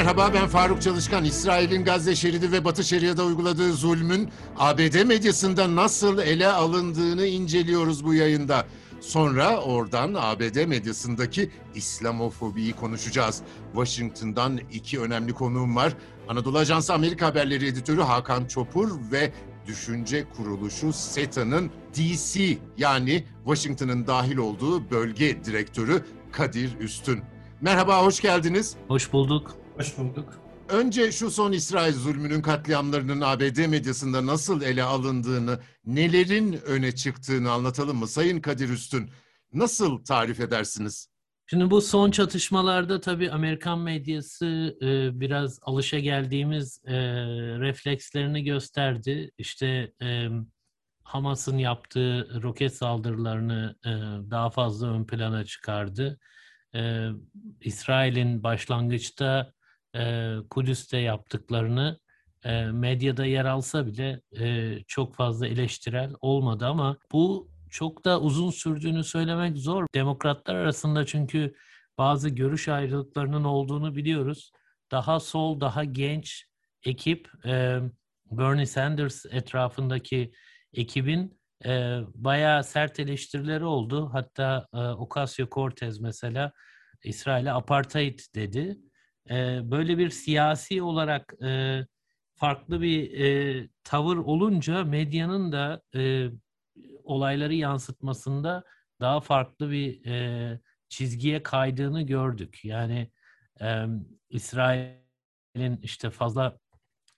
Merhaba ben Faruk Çalışkan. İsrail'in Gazze şeridi ve Batı Şeria'da uyguladığı zulmün ABD medyasında nasıl ele alındığını inceliyoruz bu yayında. Sonra oradan ABD medyasındaki İslamofobiyi konuşacağız. Washington'dan iki önemli konuğum var. Anadolu Ajansı Amerika Haberleri editörü Hakan Çopur ve düşünce kuruluşu SETA'nın DC yani Washington'ın dahil olduğu bölge direktörü Kadir Üstün. Merhaba, hoş geldiniz. Hoş bulduk. Hoş bulduk. Önce şu son İsrail zulmünün katliamlarının ABD medyasında nasıl ele alındığını, nelerin öne çıktığını anlatalım mı? Sayın Kadir Üstün, nasıl tarif edersiniz? Şimdi bu son çatışmalarda tabii Amerikan medyası e, biraz alışa geldiğimiz e, reflekslerini gösterdi. İşte e, Hamas'ın yaptığı roket saldırılarını e, daha fazla ön plana çıkardı. E, İsrail'in başlangıçta e, Kudüs'te yaptıklarını e, medyada yer alsa bile e, çok fazla eleştirel olmadı ama bu çok da uzun sürdüğünü söylemek zor. Demokratlar arasında çünkü bazı görüş ayrılıklarının olduğunu biliyoruz. Daha sol, daha genç ekip e, Bernie Sanders etrafındaki ekibin e, bayağı sert eleştirileri oldu. Hatta e, Ocasio-Cortez mesela İsrail'e apartheid dedi. E, böyle bir siyasi olarak e, farklı bir e, tavır olunca medyanın da e, olayları yansıtmasında daha farklı bir e, çizgiye kaydığını gördük. Yani e, İsrail'in işte fazla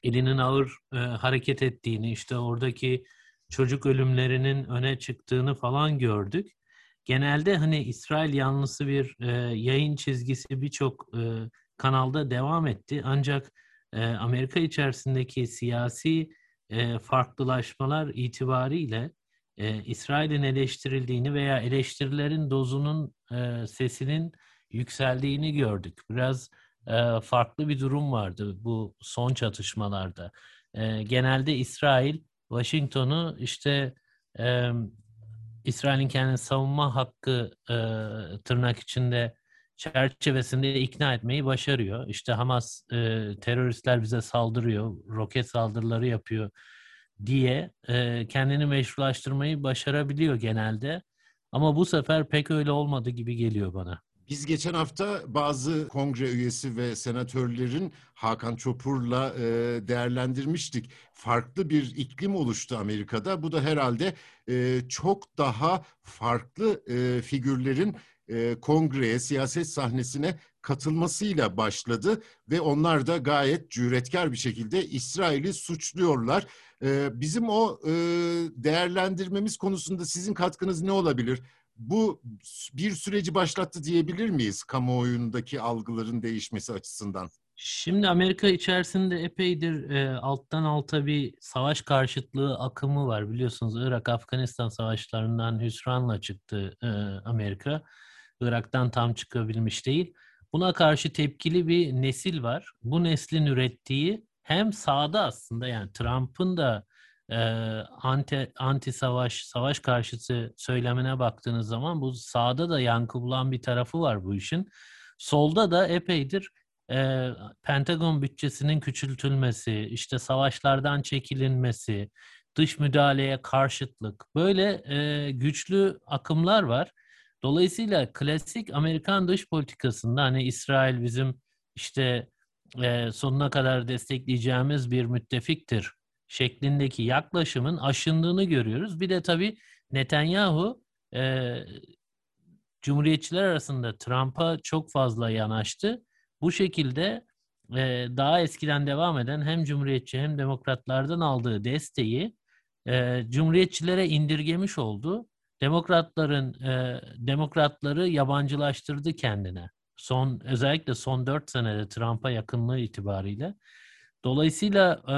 elinin ağır e, hareket ettiğini, işte oradaki çocuk ölümlerinin öne çıktığını falan gördük. Genelde hani İsrail yanlısı bir e, yayın çizgisi birçok e, kanalda devam etti. Ancak e, Amerika içerisindeki siyasi e, farklılaşmalar itibariyle e, İsrail'in eleştirildiğini veya eleştirilerin dozunun e, sesinin yükseldiğini gördük. Biraz e, farklı bir durum vardı bu son çatışmalarda. E, genelde İsrail Washington'u işte e, İsrail'in kendini savunma hakkı e, tırnak içinde çerçevesinde ikna etmeyi başarıyor. İşte Hamas e, teröristler bize saldırıyor, roket saldırıları yapıyor diye e, kendini meşrulaştırmayı başarabiliyor genelde. Ama bu sefer pek öyle olmadı gibi geliyor bana. Biz geçen hafta bazı kongre üyesi ve senatörlerin Hakan Çopur'la e, değerlendirmiştik. Farklı bir iklim oluştu Amerika'da. Bu da herhalde e, çok daha farklı e, figürlerin e, kongreye, siyaset sahnesine katılmasıyla başladı ve onlar da gayet cüretkar bir şekilde İsrail'i suçluyorlar. E, bizim o e, değerlendirmemiz konusunda sizin katkınız ne olabilir? Bu bir süreci başlattı diyebilir miyiz kamuoyundaki algıların değişmesi açısından? Şimdi Amerika içerisinde epeydir e, alttan alta bir savaş karşıtlığı akımı var. Biliyorsunuz Irak-Afganistan savaşlarından hüsranla çıktı e, Amerika. Irak'tan tam çıkabilmiş değil. Buna karşı tepkili bir nesil var. Bu neslin ürettiği hem sağda aslında yani Trump'ın da e, anti anti savaş savaş karşıtı söylemine baktığınız zaman bu sağda da yankı bulan bir tarafı var bu işin. Solda da epeydir e, Pentagon bütçesinin küçültülmesi, işte savaşlardan çekilinmesi, dış müdahaleye karşıtlık böyle e, güçlü akımlar var. Dolayısıyla klasik Amerikan dış politikasında hani İsrail bizim işte e, sonuna kadar destekleyeceğimiz bir müttefiktir şeklindeki yaklaşımın aşındığını görüyoruz. Bir de tabii Netanyahu e, Cumhuriyetçiler arasında Trump'a çok fazla yanaştı. Bu şekilde e, daha eskiden devam eden hem Cumhuriyetçi hem Demokratlardan aldığı desteği e, Cumhuriyetçilere indirgemiş oldu demokratların e, demokratları yabancılaştırdı kendine. Son özellikle son dört senede Trump'a yakınlığı itibariyle. Dolayısıyla e,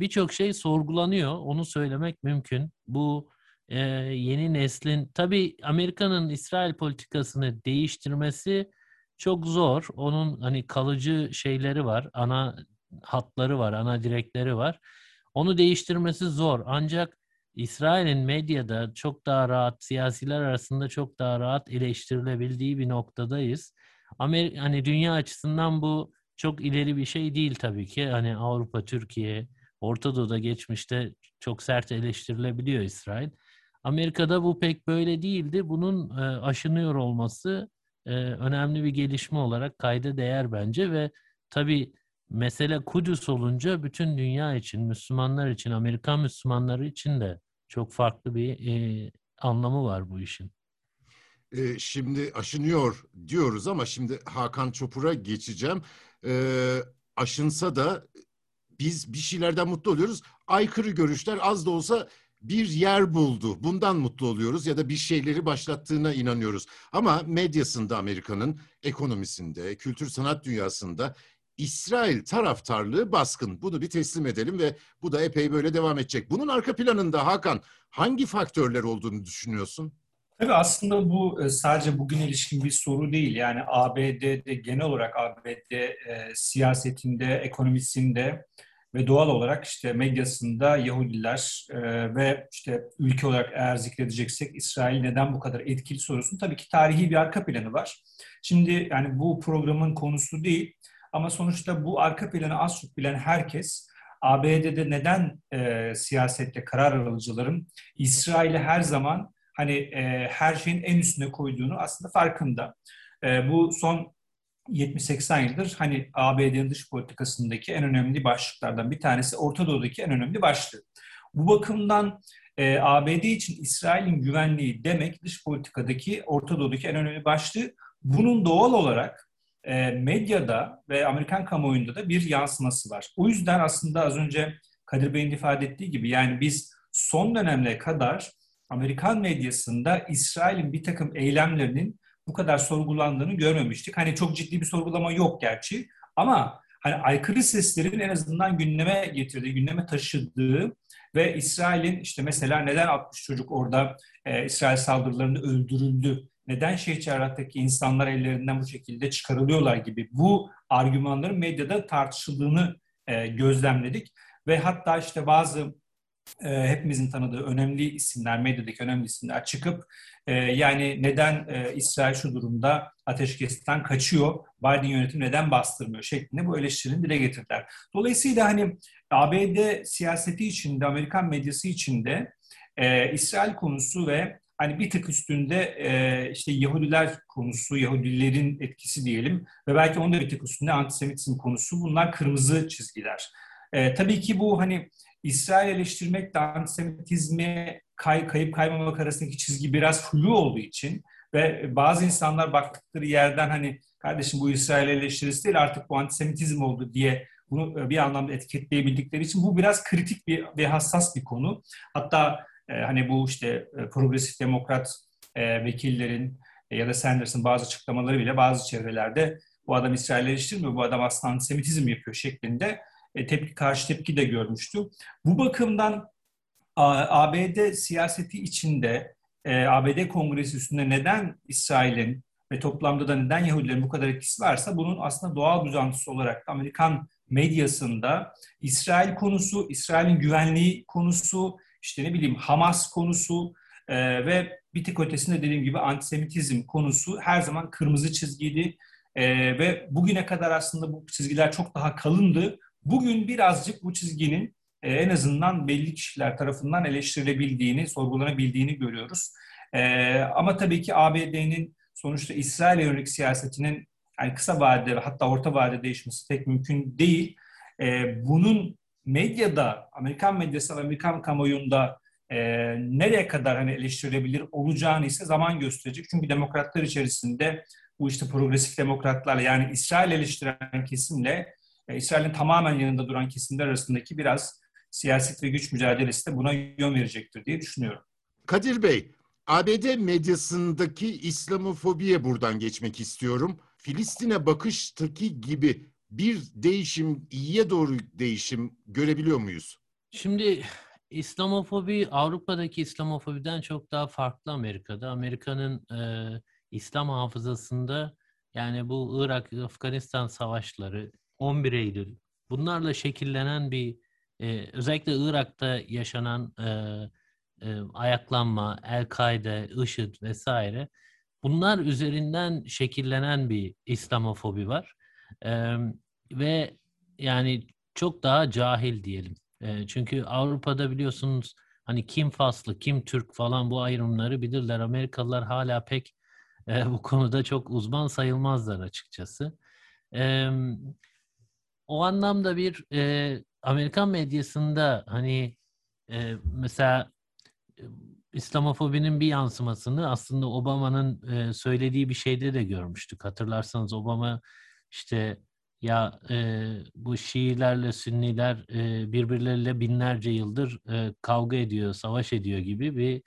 birçok şey sorgulanıyor. Onu söylemek mümkün. Bu e, yeni neslin tabii Amerika'nın İsrail politikasını değiştirmesi çok zor. Onun hani kalıcı şeyleri var, ana hatları var, ana direkleri var. Onu değiştirmesi zor. Ancak İsrail'in medyada çok daha rahat, siyasiler arasında çok daha rahat eleştirilebildiği bir noktadayız. Amerika, hani dünya açısından bu çok ileri bir şey değil tabii ki. Hani Avrupa, Türkiye, Orta Doğu'da geçmişte çok sert eleştirilebiliyor İsrail. Amerika'da bu pek böyle değildi. Bunun e, aşınıyor olması e, önemli bir gelişme olarak kayda değer bence ve tabii mesele Kudüs olunca bütün dünya için, Müslümanlar için, Amerikan Müslümanları için de çok farklı bir e, anlamı var bu işin. E, şimdi aşınıyor diyoruz ama şimdi Hakan Çopur'a geçeceğim. E, aşınsa da biz bir şeylerden mutlu oluyoruz. Aykırı görüşler az da olsa bir yer buldu. Bundan mutlu oluyoruz ya da bir şeyleri başlattığına inanıyoruz. Ama medyasında Amerika'nın, ekonomisinde, kültür sanat dünyasında İsrail taraftarlığı baskın. Bunu bir teslim edelim ve bu da epey böyle devam edecek. Bunun arka planında Hakan hangi faktörler olduğunu düşünüyorsun? Tabii aslında bu e, sadece bugün ilişkin bir soru değil. Yani ABD'de genel olarak ABD e, siyasetinde, ekonomisinde ve doğal olarak işte medyasında Yahudiler e, ve işte ülke olarak eğer zikredeceksek İsrail neden bu kadar etkili sorusun tabii ki tarihi bir arka planı var. Şimdi yani bu programın konusu değil ama sonuçta bu arka planı az çok bilen herkes ABD'de neden e, siyasette karar alıcıların İsrail'i her zaman hani e, her şeyin en üstüne koyduğunu aslında farkında. E, bu son 70-80 yıldır hani ABD'nin dış politikasındaki en önemli başlıklardan bir tanesi Orta Doğu'daki en önemli başlık. Bu bakımdan e, ABD için İsrail'in güvenliği demek dış politikadaki Orta Doğu'daki en önemli başlığı. Bunun doğal olarak e, medyada ve Amerikan kamuoyunda da bir yansıması var. O yüzden aslında az önce Kadir Bey'in ifade ettiği gibi yani biz son dönemle kadar Amerikan medyasında İsrail'in bir takım eylemlerinin bu kadar sorgulandığını görmemiştik. Hani çok ciddi bir sorgulama yok gerçi ama hani aykırı seslerin en azından gündeme getirdiği, gündeme taşıdığı ve İsrail'in işte mesela neden 60 çocuk orada e, İsrail saldırılarında öldürüldü, neden Şehir Cerrah'taki insanlar ellerinden bu şekilde çıkarılıyorlar gibi bu argümanların medyada tartışıldığını e, gözlemledik. Ve hatta işte bazı e, hepimizin tanıdığı önemli isimler, medyadaki önemli isimler çıkıp e, yani neden e, İsrail şu durumda ateşkesten kaçıyor, Biden yönetimi neden bastırmıyor şeklinde bu eleştirini dile getirdiler. Dolayısıyla hani ABD siyaseti içinde, Amerikan medyası içinde e, İsrail konusu ve hani bir tık üstünde e, işte Yahudiler konusu, Yahudilerin etkisi diyelim ve belki onun da bir tık üstünde antisemitizm konusu bunlar kırmızı çizgiler. E, tabii ki bu hani İsrail eleştirmekle antisemitizmi kay, kayıp kaymamak arasındaki çizgi biraz flu olduğu için ve bazı insanlar baktıkları yerden hani kardeşim bu İsrail eleştirisi değil artık bu antisemitizm oldu diye bunu bir anlamda etiketleyebildikleri için bu biraz kritik bir ve hassas bir konu. Hatta e, hani bu işte e, progresif demokrat e, vekillerin e, ya da Sanders'ın bazı açıklamaları bile bazı çevrelerde bu adam İsrail eleştirmiyor, bu adam aslında antisemitizm yapıyor şeklinde e, tepki karşı tepki de görmüştü. Bu bakımdan ABD siyaseti içinde ABD Kongresi üstünde neden İsrail'in ve toplamda da neden Yahudilerin bu kadar etkisi varsa bunun aslında doğal uzantısı olarak Amerikan medyasında İsrail konusu, İsrail'in güvenliği konusu, işte ne bileyim Hamas konusu e, ve bir tık ötesinde dediğim gibi antisemitizm konusu her zaman kırmızı çizgiydi. E, ve bugüne kadar aslında bu çizgiler çok daha kalındı. Bugün birazcık bu çizginin e, en azından belli kişiler tarafından eleştirilebildiğini, sorgulanabildiğini görüyoruz. E, ama tabii ki ABD'nin sonuçta İsrail yönelik siyasetinin yani kısa vadede hatta orta vadede değişmesi pek mümkün değil. E, bunun medyada, Amerikan medyası, Amerikan kamuoyunda e, nereye kadar hani eleştirilebilir olacağını ise zaman gösterecek. Çünkü demokratlar içerisinde bu işte progresif demokratlarla yani İsrail eleştiren kesimle e, İsrail'in tamamen yanında duran kesimler arasındaki biraz siyaset ve güç mücadelesi de buna yön verecektir diye düşünüyorum. Kadir Bey, ABD medyasındaki İslamofobiye buradan geçmek istiyorum. Filistin'e bakıştaki gibi bir değişim, iyiye doğru değişim görebiliyor muyuz? Şimdi İslamofobi Avrupa'daki İslamofobiden çok daha farklı Amerika'da. Amerika'nın e, İslam hafızasında yani bu Irak-Afganistan savaşları, 11 Eylül bunlarla şekillenen bir e, özellikle Irak'ta yaşanan e, e, ayaklanma, El-Kaide, IŞİD vesaire bunlar üzerinden şekillenen bir İslamofobi var. E, ve yani çok daha cahil diyelim. E, çünkü Avrupa'da biliyorsunuz hani kim Faslı, kim Türk falan bu ayrımları bilirler. Amerikalılar hala pek e, bu konuda çok uzman sayılmazlar açıkçası. E, o anlamda bir e, Amerikan medyasında hani e, mesela İslamofobinin bir yansımasını aslında Obama'nın e, söylediği bir şeyde de görmüştük. Hatırlarsanız Obama işte ya e, bu Şiilerle Sünniler e, birbirleriyle binlerce yıldır e, kavga ediyor, savaş ediyor gibi bir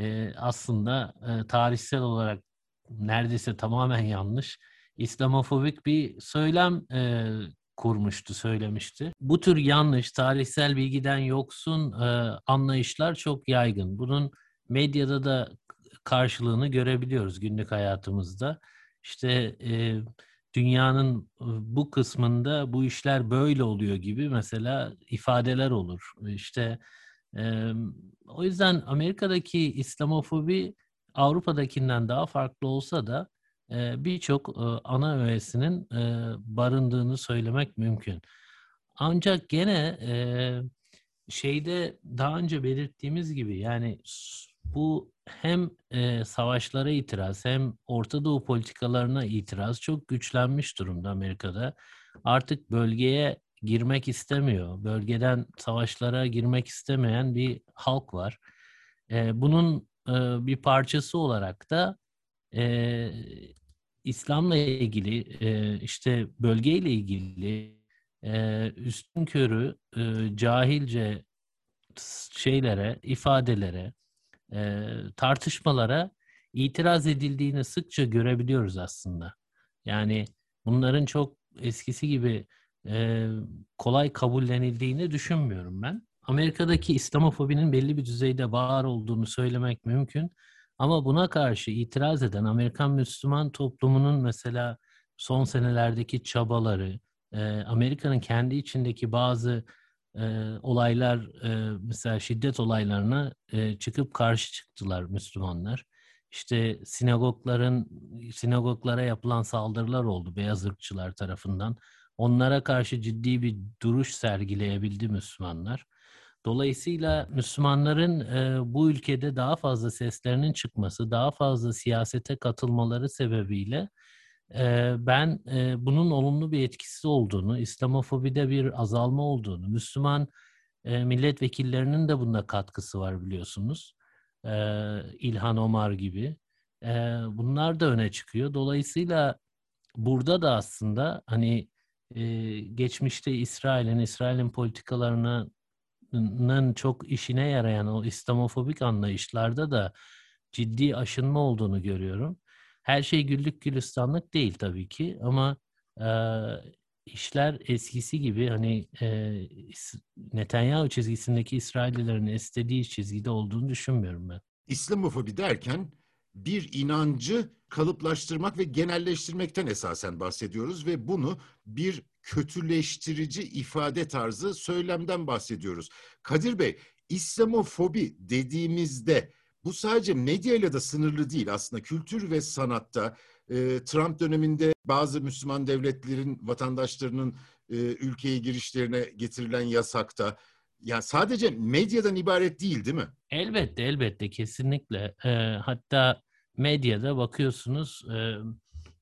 e, aslında e, tarihsel olarak neredeyse tamamen yanlış İslamofobik bir söylem e, kurmuştu, söylemişti. Bu tür yanlış, tarihsel bilgiden yoksun e, anlayışlar çok yaygın. Bunun medyada da karşılığını görebiliyoruz günlük hayatımızda. İşte e, dünyanın bu kısmında bu işler böyle oluyor gibi mesela ifadeler olur. İşte e, o yüzden Amerika'daki İslamofobi Avrupa'dakinden daha farklı olsa da e, birçok e, ana öğesinin e, barındığını söylemek mümkün. Ancak gene e, şeyde daha önce belirttiğimiz gibi yani bu hem e, savaşlara itiraz hem Orta Doğu politikalarına itiraz çok güçlenmiş durumda Amerika'da. Artık bölgeye girmek istemiyor. Bölgeden savaşlara girmek istemeyen bir halk var. E, bunun e, bir parçası olarak da e, İslam'la ilgili e, işte bölgeyle ilgili e, üstün körü e, cahilce şeylere, ifadelere, e, tartışmalara itiraz edildiğini sıkça görebiliyoruz aslında. Yani bunların çok eskisi gibi e, kolay kabullenildiğini düşünmüyorum ben. Amerika'daki İslamofobinin belli bir düzeyde var olduğunu söylemek mümkün. Ama buna karşı itiraz eden Amerikan Müslüman toplumunun mesela son senelerdeki çabaları, e, Amerika'nın kendi içindeki bazı e, olaylar, e, mesela şiddet olaylarına e, çıkıp karşı çıktılar Müslümanlar. İşte sinagogların, sinagoglara yapılan saldırılar oldu beyaz ırkçılar tarafından. Onlara karşı ciddi bir duruş sergileyebildi Müslümanlar. Dolayısıyla Müslümanların e, bu ülkede daha fazla seslerinin çıkması, daha fazla siyasete katılmaları sebebiyle ben bunun olumlu bir etkisi olduğunu, İslamofobide bir azalma olduğunu, Müslüman milletvekillerinin de bunda katkısı var biliyorsunuz. İlhan Omar gibi. Bunlar da öne çıkıyor. Dolayısıyla burada da aslında hani geçmişte İsrail'in, İsrail'in politikalarına çok işine yarayan o İslamofobik anlayışlarda da ciddi aşınma olduğunu görüyorum. Her şey güllük gülistanlık değil tabii ki ama e, işler eskisi gibi hani e, Netanyahu çizgisindeki İsraillilerin istediği çizgide olduğunu düşünmüyorum ben. İslamofobi derken bir inancı kalıplaştırmak ve genelleştirmekten esasen bahsediyoruz ve bunu bir kötüleştirici ifade tarzı söylemden bahsediyoruz. Kadir Bey, İslamofobi dediğimizde bu sadece medyayla da sınırlı değil aslında kültür ve sanatta e, Trump döneminde bazı Müslüman devletlerin vatandaşlarının e, ülkeye girişlerine getirilen yasakta yani sadece medyadan ibaret değil değil mi? Elbette elbette kesinlikle. E, hatta medyada bakıyorsunuz e,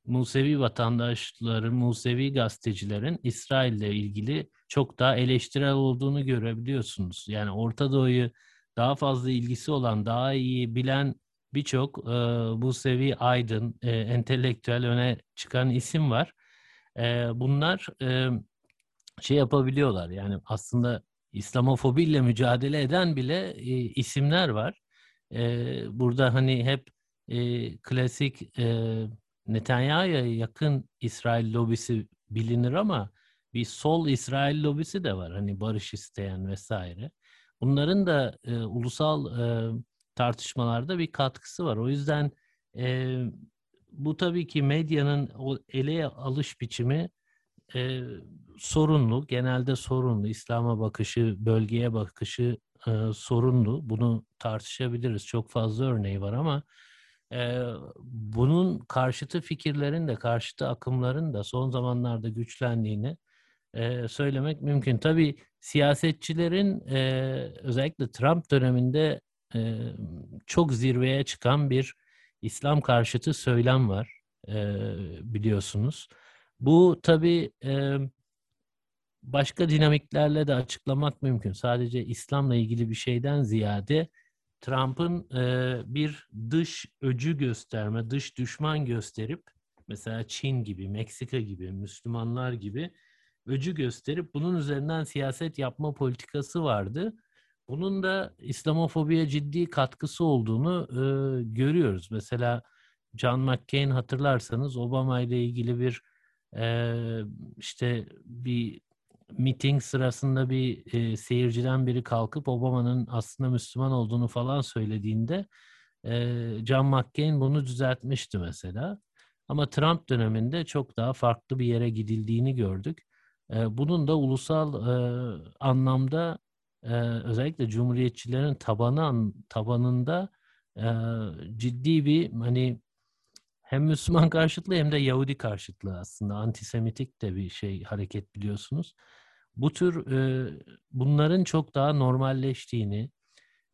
Musevi vatandaşları, Musevi gazetecilerin İsrail ile ilgili çok daha eleştirel olduğunu görebiliyorsunuz. Yani Orta Doğu'yu daha fazla ilgisi olan, daha iyi bilen birçok e, Musevi aydın, e, entelektüel öne çıkan isim var. E, bunlar e, şey yapabiliyorlar. Yani aslında İslamofobiyle mücadele eden bile e, isimler var. E, burada hani hep e, klasik e, Netanyahu'ya yakın İsrail lobisi bilinir ama bir sol İsrail lobisi de var. Hani barış isteyen vesaire. Bunların da e, ulusal e, tartışmalarda bir katkısı var. O yüzden e, bu tabii ki medyanın o ele alış biçimi e, sorunlu, genelde sorunlu. İslam'a bakışı, bölgeye bakışı e, sorunlu. Bunu tartışabiliriz. Çok fazla örneği var ama e, bunun karşıtı fikirlerin de, karşıtı akımların da son zamanlarda güçlendiğini e, söylemek mümkün. Tabii siyasetçilerin e, özellikle Trump döneminde e, çok zirveye çıkan bir İslam karşıtı söylem var e, biliyorsunuz. Bu tabii e, başka dinamiklerle de açıklamak mümkün. Sadece İslam'la ilgili bir şeyden ziyade Trump'ın e, bir dış öcü gösterme, dış düşman gösterip mesela Çin gibi, Meksika gibi, Müslümanlar gibi öcü gösterip bunun üzerinden siyaset yapma politikası vardı. Bunun da İslamofobiye ciddi katkısı olduğunu e, görüyoruz. Mesela John McCain hatırlarsanız Obama ile ilgili bir e, işte bir miting sırasında bir e, seyirciden biri kalkıp Obama'nın aslında Müslüman olduğunu falan söylediğinde e, John McCain bunu düzeltmişti mesela. Ama Trump döneminde çok daha farklı bir yere gidildiğini gördük. E, bunun da ulusal e, anlamda e, özellikle cumhuriyetçilerin tabanı tabanında e, ciddi bir hani hem Müslüman karşıtlığı hem de Yahudi karşıtlığı aslında antisemitik de bir şey hareket biliyorsunuz. Bu tür bunların çok daha normalleştiğini,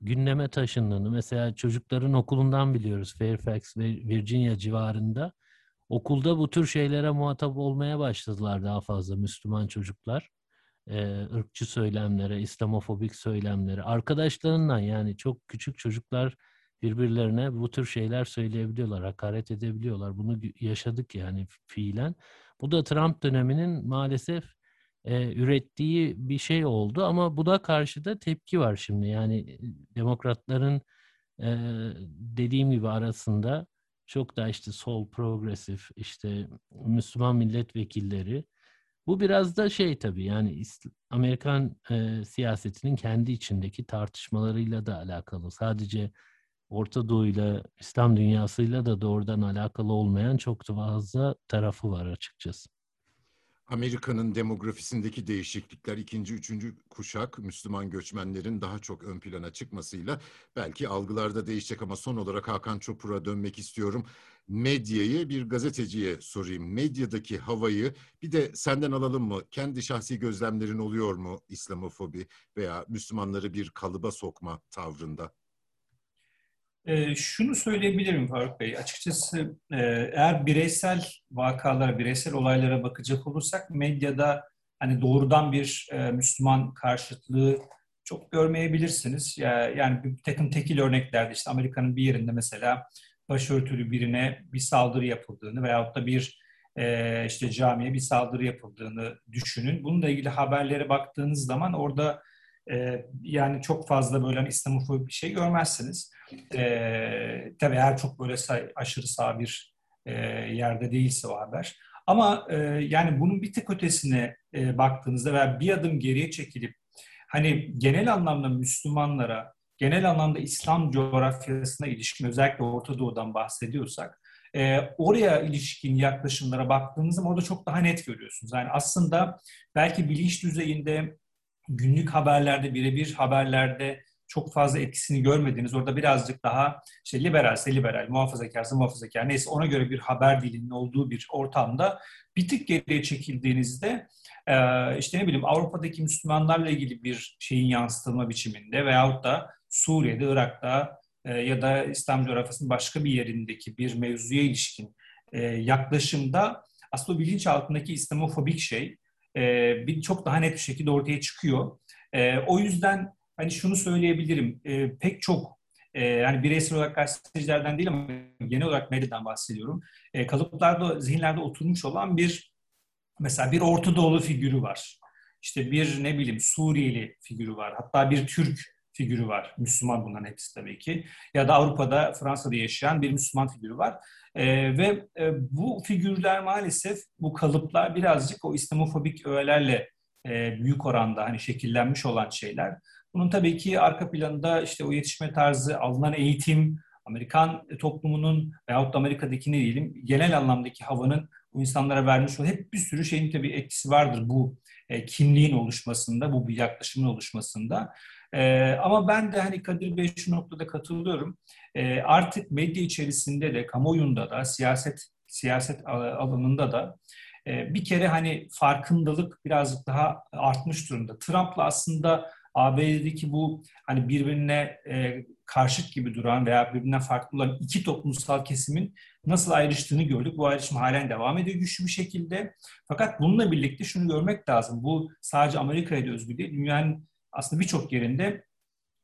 gündeme taşındığını mesela çocukların okulundan biliyoruz Fairfax ve Virginia civarında okulda bu tür şeylere muhatap olmaya başladılar daha fazla Müslüman çocuklar. Ee, ırkçı söylemlere, İslamofobik söylemlere, arkadaşlarından yani çok küçük çocuklar birbirlerine bu tür şeyler söyleyebiliyorlar, hakaret edebiliyorlar. Bunu yaşadık yani fiilen. Bu da Trump döneminin maalesef e, ürettiği bir şey oldu ama bu da karşıda tepki var şimdi. Yani demokratların e, dediğim gibi arasında çok da işte sol progresif işte Müslüman milletvekilleri bu biraz da şey tabii yani Amerikan e, siyasetinin kendi içindeki tartışmalarıyla da alakalı. Sadece Orta Doğu'yla, İslam dünyasıyla da doğrudan alakalı olmayan çok fazla tarafı var açıkçası. Amerika'nın demografisindeki değişiklikler ikinci, üçüncü kuşak Müslüman göçmenlerin daha çok ön plana çıkmasıyla belki algılarda değişecek ama son olarak Hakan Çopur'a dönmek istiyorum. Medyayı bir gazeteciye sorayım. Medyadaki havayı bir de senden alalım mı? Kendi şahsi gözlemlerin oluyor mu İslamofobi veya Müslümanları bir kalıba sokma tavrında? E, şunu söyleyebilirim Faruk Bey. Açıkçası e, eğer bireysel vakalara, bireysel olaylara bakacak olursak medyada hani doğrudan bir e, Müslüman karşıtlığı çok görmeyebilirsiniz. Yani bir takım tekil örneklerde işte Amerika'nın bir yerinde mesela başörtülü birine bir saldırı yapıldığını veyahut da bir e, işte camiye bir saldırı yapıldığını düşünün. Bununla ilgili haberlere baktığınız zaman orada e, yani çok fazla böyle hani İslamofobi bir şey görmezsiniz. E, tabii eğer çok böyle say, aşırı sağ bir e, yerde değilse o haber. Ama e, yani bunun bir tık ötesine e, baktığınızda veya bir adım geriye çekilip hani genel anlamda Müslümanlara, genel anlamda İslam coğrafyasına ilişkin özellikle Orta Doğu'dan bahsediyorsak e, oraya ilişkin yaklaşımlara baktığınızda orada çok daha net görüyorsunuz. Yani aslında belki bilinç düzeyinde günlük haberlerde, birebir haberlerde çok fazla etkisini görmediğiniz, orada birazcık daha işte liberalse liberal, muhafazakarsa muhafazakar, neyse ona göre bir haber dilinin olduğu bir ortamda bir tık geriye çekildiğinizde işte ne bileyim Avrupa'daki Müslümanlarla ilgili bir şeyin yansıtılma biçiminde veyahut da Suriye'de, Irak'ta ya da İslam coğrafyasının başka bir yerindeki bir mevzuya ilişkin yaklaşımda aslında bilinç altındaki İslamofobik şey e, bir çok daha net bir şekilde ortaya çıkıyor. E, o yüzden hani şunu söyleyebilirim. E, pek çok e, yani bireysel olarak gazetecilerden değil ama genel olarak medyadan bahsediyorum. Kalıplarda, zihinlerde oturmuş olan bir mesela bir Orta figürü var. İşte bir ne bileyim Suriyeli figürü var. Hatta bir Türk figürü var. Müslüman bunların hepsi tabii ki. Ya da Avrupa'da, Fransa'da yaşayan bir Müslüman figürü var. E, ve e, bu figürler maalesef, bu kalıplar birazcık o İslamofobik öğelerle e, büyük oranda hani şekillenmiş olan şeyler. Bunun tabii ki arka planında işte o yetişme tarzı, alınan eğitim, Amerikan toplumunun veyahut da Amerika'daki ne diyelim genel anlamdaki havanın bu insanlara vermiş olduğu hep bir sürü şeyin tabii etkisi vardır bu e, kimliğin oluşmasında, bu bir yaklaşımın oluşmasında. E, ama ben de hani Kadir Bey şu noktada katılıyorum. E, artık medya içerisinde de, kamuoyunda da, siyaset siyaset alanında da e, bir kere hani farkındalık birazcık daha artmış durumda. Trump'la aslında ABD'deki bu hani birbirine e, karşıt gibi duran veya birbirinden farklı olan iki toplumsal kesimin nasıl ayrıştığını gördük. Bu ayrışım halen devam ediyor güçlü bir şekilde. Fakat bununla birlikte şunu görmek lazım. Bu sadece Amerika'ya özgü değil. Dünyanın aslında birçok yerinde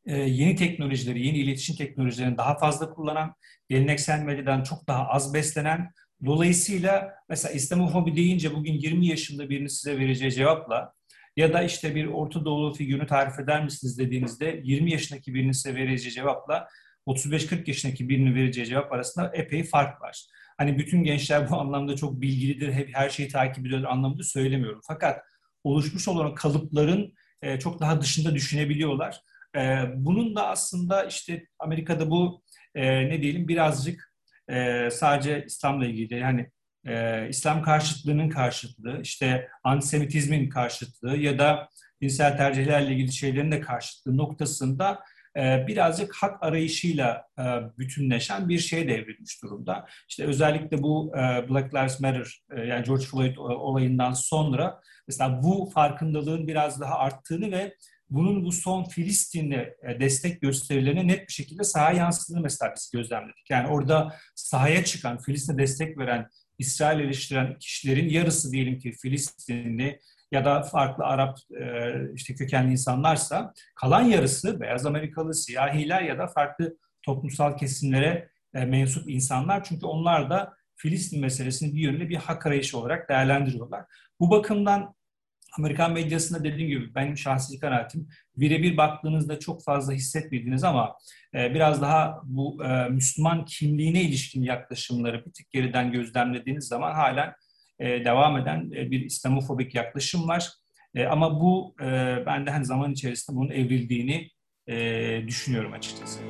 e, yeni teknolojileri, yeni iletişim teknolojilerini daha fazla kullanan, geleneksel medyadan çok daha az beslenen, dolayısıyla mesela İslamofobi deyince bugün 20 yaşında birinin size vereceği cevapla ya da işte bir Orta Doğulu figürünü tarif eder misiniz dediğinizde 20 yaşındaki birinin size vereceği cevapla 35-40 yaşındaki birinin vereceği cevap arasında epey fark var. Hani bütün gençler bu anlamda çok bilgilidir, hep her şeyi takip ediyor anlamında söylemiyorum. Fakat oluşmuş olan kalıpların e, çok daha dışında düşünebiliyorlar. E, bunun da aslında işte Amerika'da bu e, ne diyelim birazcık sadece İslam'la ilgili yani e, İslam karşıtlığının karşıtlığı, işte antisemitizmin karşıtlığı ya da dinsel tercihlerle ilgili şeylerin de karşıtlığı noktasında birazcık hak arayışıyla e, bütünleşen bir şeye devrilmiş durumda. İşte özellikle bu e, Black Lives Matter e, yani George Floyd olayından sonra mesela bu farkındalığın biraz daha arttığını ve bunun bu son Filistin'e destek gösterilerine net bir şekilde sahaya yansıdığını mesela biz gözlemledik. Yani orada sahaya çıkan, Filistin'e destek veren, İsrail eleştiren kişilerin yarısı diyelim ki Filistinli ya da farklı Arap işte kökenli insanlarsa kalan yarısı beyaz Amerikalı, siyahiler ya da farklı toplumsal kesimlere mensup insanlar. Çünkü onlar da Filistin meselesini bir yönde bir hak arayışı olarak değerlendiriyorlar. Bu bakımdan Amerikan medyasında dediğim gibi benim şahsi kanaatim birebir baktığınızda çok fazla hissetmediğiniz ama e, biraz daha bu e, Müslüman kimliğine ilişkin yaklaşımları bir tık geriden gözlemlediğiniz zaman halen e, devam eden e, bir İslamofobik yaklaşım var. E, ama bu ben de hani zaman içerisinde bunun evrildiğini düşünüyorum açıkçası.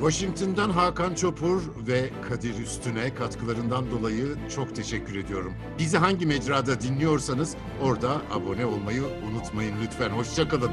Washington'dan Hakan Çopur ve Kadir Üstün'e katkılarından dolayı çok teşekkür ediyorum. Bizi hangi mecrada dinliyorsanız orada abone olmayı unutmayın lütfen. Hoşçakalın.